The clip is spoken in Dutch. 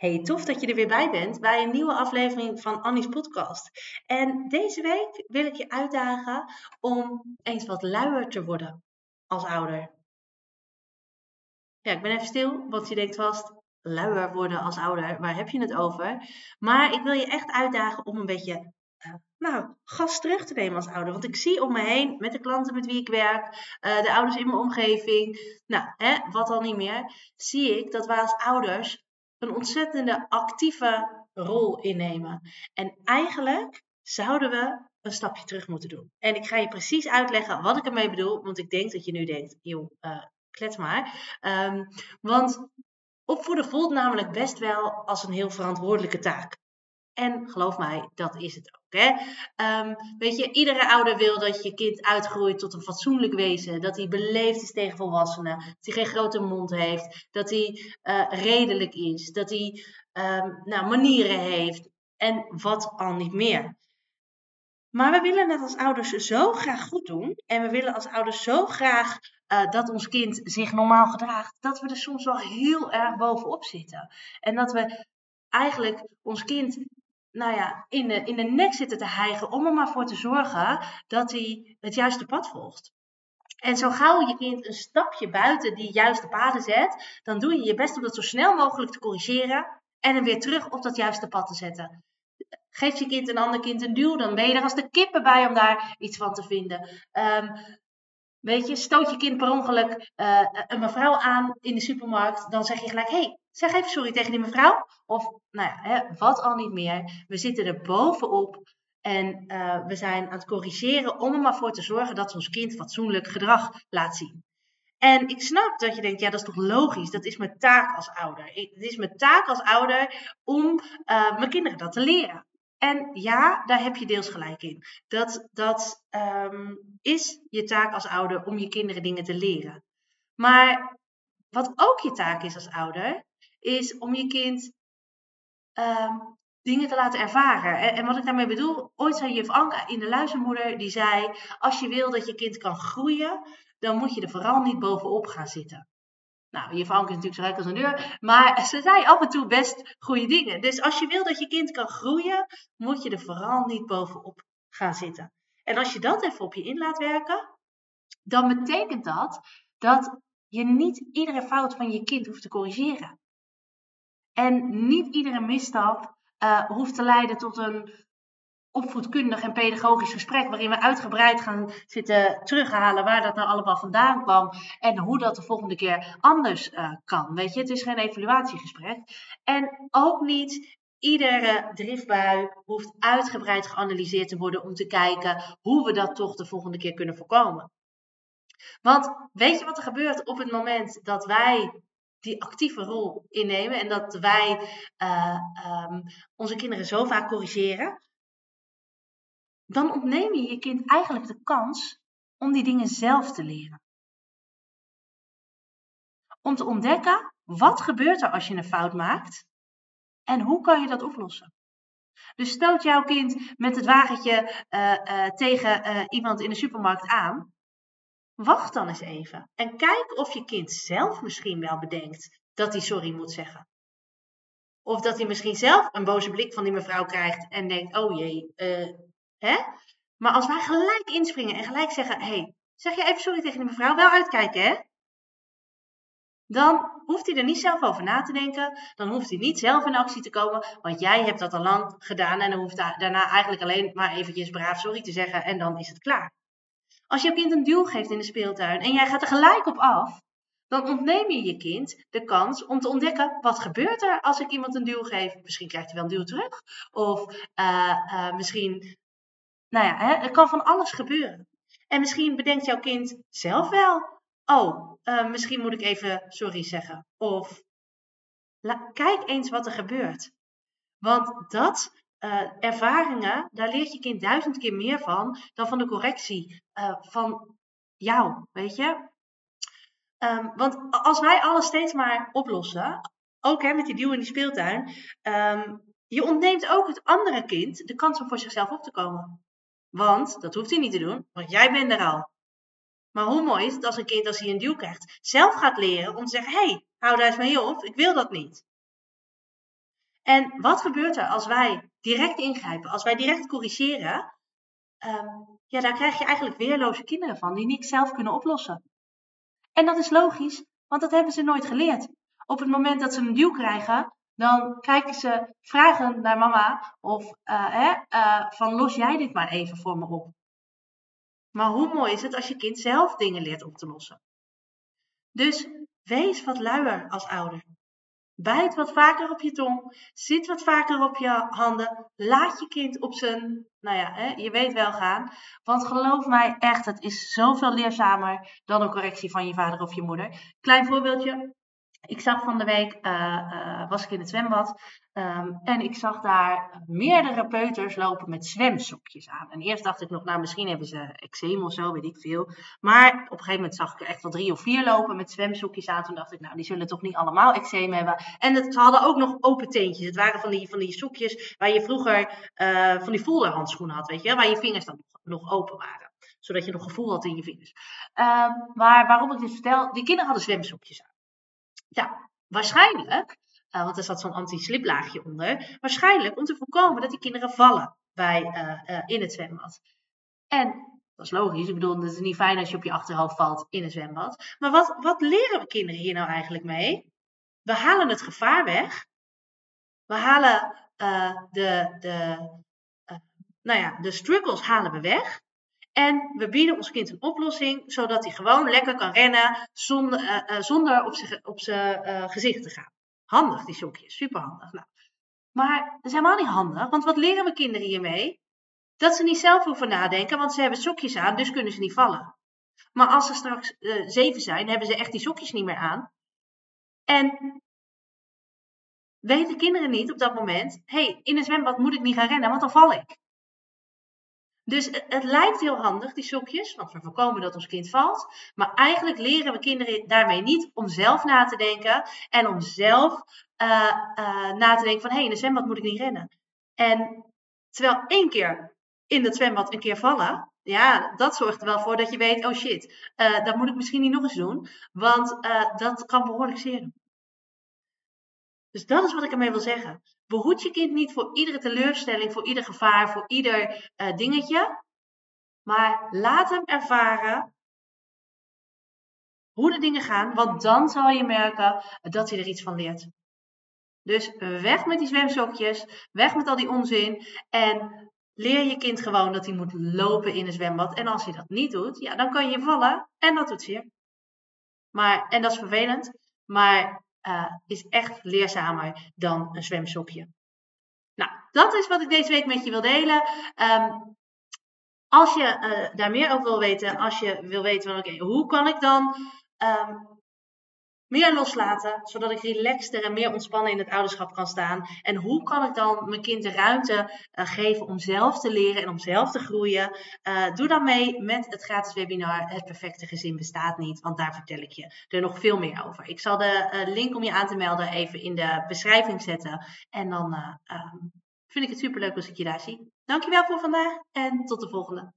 Hey, tof dat je er weer bij bent bij een nieuwe aflevering van Annie's podcast. En deze week wil ik je uitdagen om eens wat luier te worden als ouder. Ja, ik ben even stil, want je denkt vast, luier worden als ouder, waar heb je het over? Maar ik wil je echt uitdagen om een beetje uh, nou, gas terug te nemen als ouder. Want ik zie om me heen, met de klanten met wie ik werk, uh, de ouders in mijn omgeving, nou, hè, wat al niet meer, zie ik dat wij als ouders een ontzettende actieve rol innemen. En eigenlijk zouden we een stapje terug moeten doen. En ik ga je precies uitleggen wat ik ermee bedoel, want ik denk dat je nu denkt, joh, uh, klets maar. Um, want opvoeden voelt namelijk best wel als een heel verantwoordelijke taak. En geloof mij, dat is het ook. Hè? Um, weet je, iedere ouder wil dat je kind uitgroeit tot een fatsoenlijk wezen. Dat hij beleefd is tegen volwassenen. Dat hij geen grote mond heeft. Dat hij uh, redelijk is. Dat hij um, nou, manieren heeft. En wat al niet meer. Maar we willen het als ouders zo graag goed doen. En we willen als ouders zo graag uh, dat ons kind zich normaal gedraagt. Dat we er soms wel heel erg bovenop zitten. En dat we eigenlijk ons kind nou ja, in, de, in de nek zitten te hijgen om er maar voor te zorgen dat hij het juiste pad volgt. En zo gauw je kind een stapje buiten die juiste paden zet, dan doe je je best om dat zo snel mogelijk te corrigeren en hem weer terug op dat juiste pad te zetten. Geef je kind een ander kind een duw, dan ben je er als de kippen bij om daar iets van te vinden. Um, weet je, stoot je kind per ongeluk uh, een mevrouw aan in de supermarkt, dan zeg je gelijk: hey, Zeg even sorry tegen die mevrouw. Of, nou ja, hè, wat al niet meer. We zitten er bovenop. En uh, we zijn aan het corrigeren om er maar voor te zorgen dat ons kind fatsoenlijk gedrag laat zien. En ik snap dat je denkt, ja, dat is toch logisch. Dat is mijn taak als ouder. Het is mijn taak als ouder om uh, mijn kinderen dat te leren. En ja, daar heb je deels gelijk in. Dat, dat um, is je taak als ouder om je kinderen dingen te leren. Maar wat ook je taak is als ouder, is om je kind um, dingen te laten ervaren. En, en, wat ik daarmee bedoel, ooit zei juf Anka in de luizenmoeder, die zei, als je wil dat je kind kan groeien, dan moet je er vooral niet bovenop gaan zitten. Nou, juf Anke is natuurlijk zo rijk als een deur, maar ze zei af en toe best goede dingen. Dus als je wil dat je kind kan groeien, moet je er vooral niet bovenop gaan zitten. En als je dat even op je in laat werken, dan betekent dat dat je niet iedere fout van je kind hoeft te corrigeren. En niet iedere misstap uh, hoeft te leiden tot een opvoedkundig en pedagogisch gesprek waarin we uitgebreid gaan zitten terughalen waar dat nou allemaal vandaan kwam en hoe dat de volgende keer anders uh, kan. Weet je, het is geen evaluatiegesprek. En ook niet iedere driftbui hoeft uitgebreid geanalyseerd te worden om te kijken hoe we dat toch de volgende keer kunnen voorkomen. Want weet je wat er gebeurt op het moment dat wij die actieve rol innemen en dat wij uh, um, onze kinderen zo vaak corrigeren, dan ontneem je je kind eigenlijk de kans om die dingen zelf te leren. Om te ontdekken wat gebeurt er als je een fout maakt en hoe kan je dat oplossen. Dus stoot jouw kind met het wagentje uh, uh, tegen iemand in de supermarkt aan Wacht dan eens even en kijk of je kind zelf misschien wel bedenkt dat hij sorry moet zeggen. Of dat hij misschien zelf een boze blik van die mevrouw krijgt en denkt: oh jee, hè? Maar als wij gelijk inspringen en gelijk zeggen: hey, zeg je even sorry tegen die mevrouw, wel uitkijken hè? Dan hoeft hij er niet zelf over na te denken. Dan hoeft hij niet zelf in actie te komen, want jij hebt dat al lang gedaan en dan hoeft daarna eigenlijk alleen maar eventjes braaf sorry te zeggen en dan is het klaar. Als je kind een duw geeft in de speeltuin en jij gaat er gelijk op af, dan ontneem je je kind de kans om te ontdekken wat gebeurt er als ik iemand een duw geef. Misschien krijgt hij wel een duw terug. Of uh, uh, misschien, nou ja, hè, er kan van alles gebeuren. En misschien bedenkt jouw kind zelf wel, oh, uh, misschien moet ik even sorry zeggen. Of kijk eens wat er gebeurt. Want dat uh, ervaringen, daar leert je kind duizend keer meer van dan van de correctie uh, van jou, weet je. Um, want als wij alles steeds maar oplossen, ook hè, met die duw in die speeltuin, um, je ontneemt ook het andere kind de kans om voor zichzelf op te komen. Want dat hoeft hij niet te doen, want jij bent er al. Maar hoe mooi is het als een kind, als hij een duw krijgt, zelf gaat leren om te zeggen: hé, hey, hou daar eens mee op, ik wil dat niet. En wat gebeurt er als wij direct ingrijpen, als wij direct corrigeren? Ehm, ja, daar krijg je eigenlijk weerloze kinderen van die niks zelf kunnen oplossen. En dat is logisch, want dat hebben ze nooit geleerd. Op het moment dat ze een duw krijgen, dan kijken ze vragend naar mama of hè, uh, van los jij dit maar even voor me op. Maar hoe mooi is het als je kind zelf dingen leert op te lossen? Dus wees wat luier als ouder. Bijt wat vaker op je tong. Zit wat vaker op je handen. Laat je kind op zijn, nou ja, hè, je weet wel gaan. Want geloof mij echt, het is zoveel leerzamer dan een correctie van je vader of je moeder. Klein voorbeeldje. Ik zag van de week, uh, uh, was ik in het zwembad um, en ik zag daar meerdere peuters lopen met zwemsokjes aan. En eerst dacht ik nog, nou misschien hebben ze eczeem of zo, weet ik veel. Maar op een gegeven moment zag ik er echt wel drie of vier lopen met zwemsokjes aan. Toen dacht ik, nou die zullen toch niet allemaal eczeem hebben. En het, ze hadden ook nog open teentjes. Het waren van die, van die sokjes waar je vroeger uh, van die folderhandschoenen had, weet je Waar je vingers dan nog, nog open waren zodat je nog gevoel had in je vingers. Uh, maar waarom ik dit vertel, die kinderen hadden zwemsokjes aan. Ja, waarschijnlijk, uh, want er zat zo'n anti-sliplaagje onder, waarschijnlijk om te voorkomen dat die kinderen vallen bij, uh, uh, in het zwembad. En dat is logisch, ik bedoel, het is niet fijn als je op je achterhoofd valt in een zwembad. Maar wat, wat leren we kinderen hier nou eigenlijk mee? We halen het gevaar weg. We halen de, de, nou ja, de struggles halen we weg. En we bieden ons kind een oplossing, zodat hij gewoon lekker kan rennen zonder, uh, zonder op zijn uh, gezicht te gaan. Handig, die sokjes, superhandig. Nou, maar dat is helemaal niet handig, want wat leren we kinderen hiermee? Dat ze niet zelf hoeven nadenken, want ze hebben sokjes aan, dus kunnen ze niet vallen. Maar als ze straks zeven zijn, hebben ze echt die sokjes niet meer aan. En weten kinderen niet op dat moment, hé, hey, in een zwembad moet ik niet gaan rennen, want dan val ik. Dus het, lijkt heel handig, die sokjes, want we voorkomen dat ons kind valt. Maar eigenlijk leren we kinderen daarmee niet om zelf na te denken en om zelf uh, uh, na te denken van hé, hey, in de zwembad moet ik niet rennen. En terwijl één keer in het zwembad een keer vallen, ja, dat zorgt er wel voor dat je weet, oh shit, uh, dat moet ik misschien niet nog eens doen, want dat kan behoorlijk zeer doen. Dus dat is wat ik ermee wil zeggen. Behoed je kind niet voor iedere teleurstelling, voor ieder gevaar, voor ieder uh, dingetje. Maar laat hem ervaren hoe de dingen gaan, want dan zal je merken dat hij er iets van leert. Dus weg met die zwemsokjes, weg met al die onzin en leer je kind gewoon dat hij moet lopen in een zwembad. En als hij dat niet doet, ja, dan kan je vallen en dat doet zeer. Maar, en dat is vervelend, maar uh, is echt leerzamer dan een zwemsokje. Nou, dat is wat ik deze week met je wil delen. Um, als je uh, daar meer over wil weten, als je wil weten van oké, hoe kan ik dan um, meer loslaten, zodat ik relaxter en meer ontspannen in het ouderschap kan staan. En hoe kan ik dan mijn kind de ruimte uh, geven om zelf te leren en om zelf te groeien? Uh, doe dan mee met het gratis webinar Het Perfecte Gezin Bestaat Niet, want daar vertel ik je er nog veel meer over. Ik zal de uh, link om je aan te melden even in de beschrijving zetten. En dan um, vind ik het superleuk als ik je daar zie. Dankjewel voor vandaag en tot de volgende.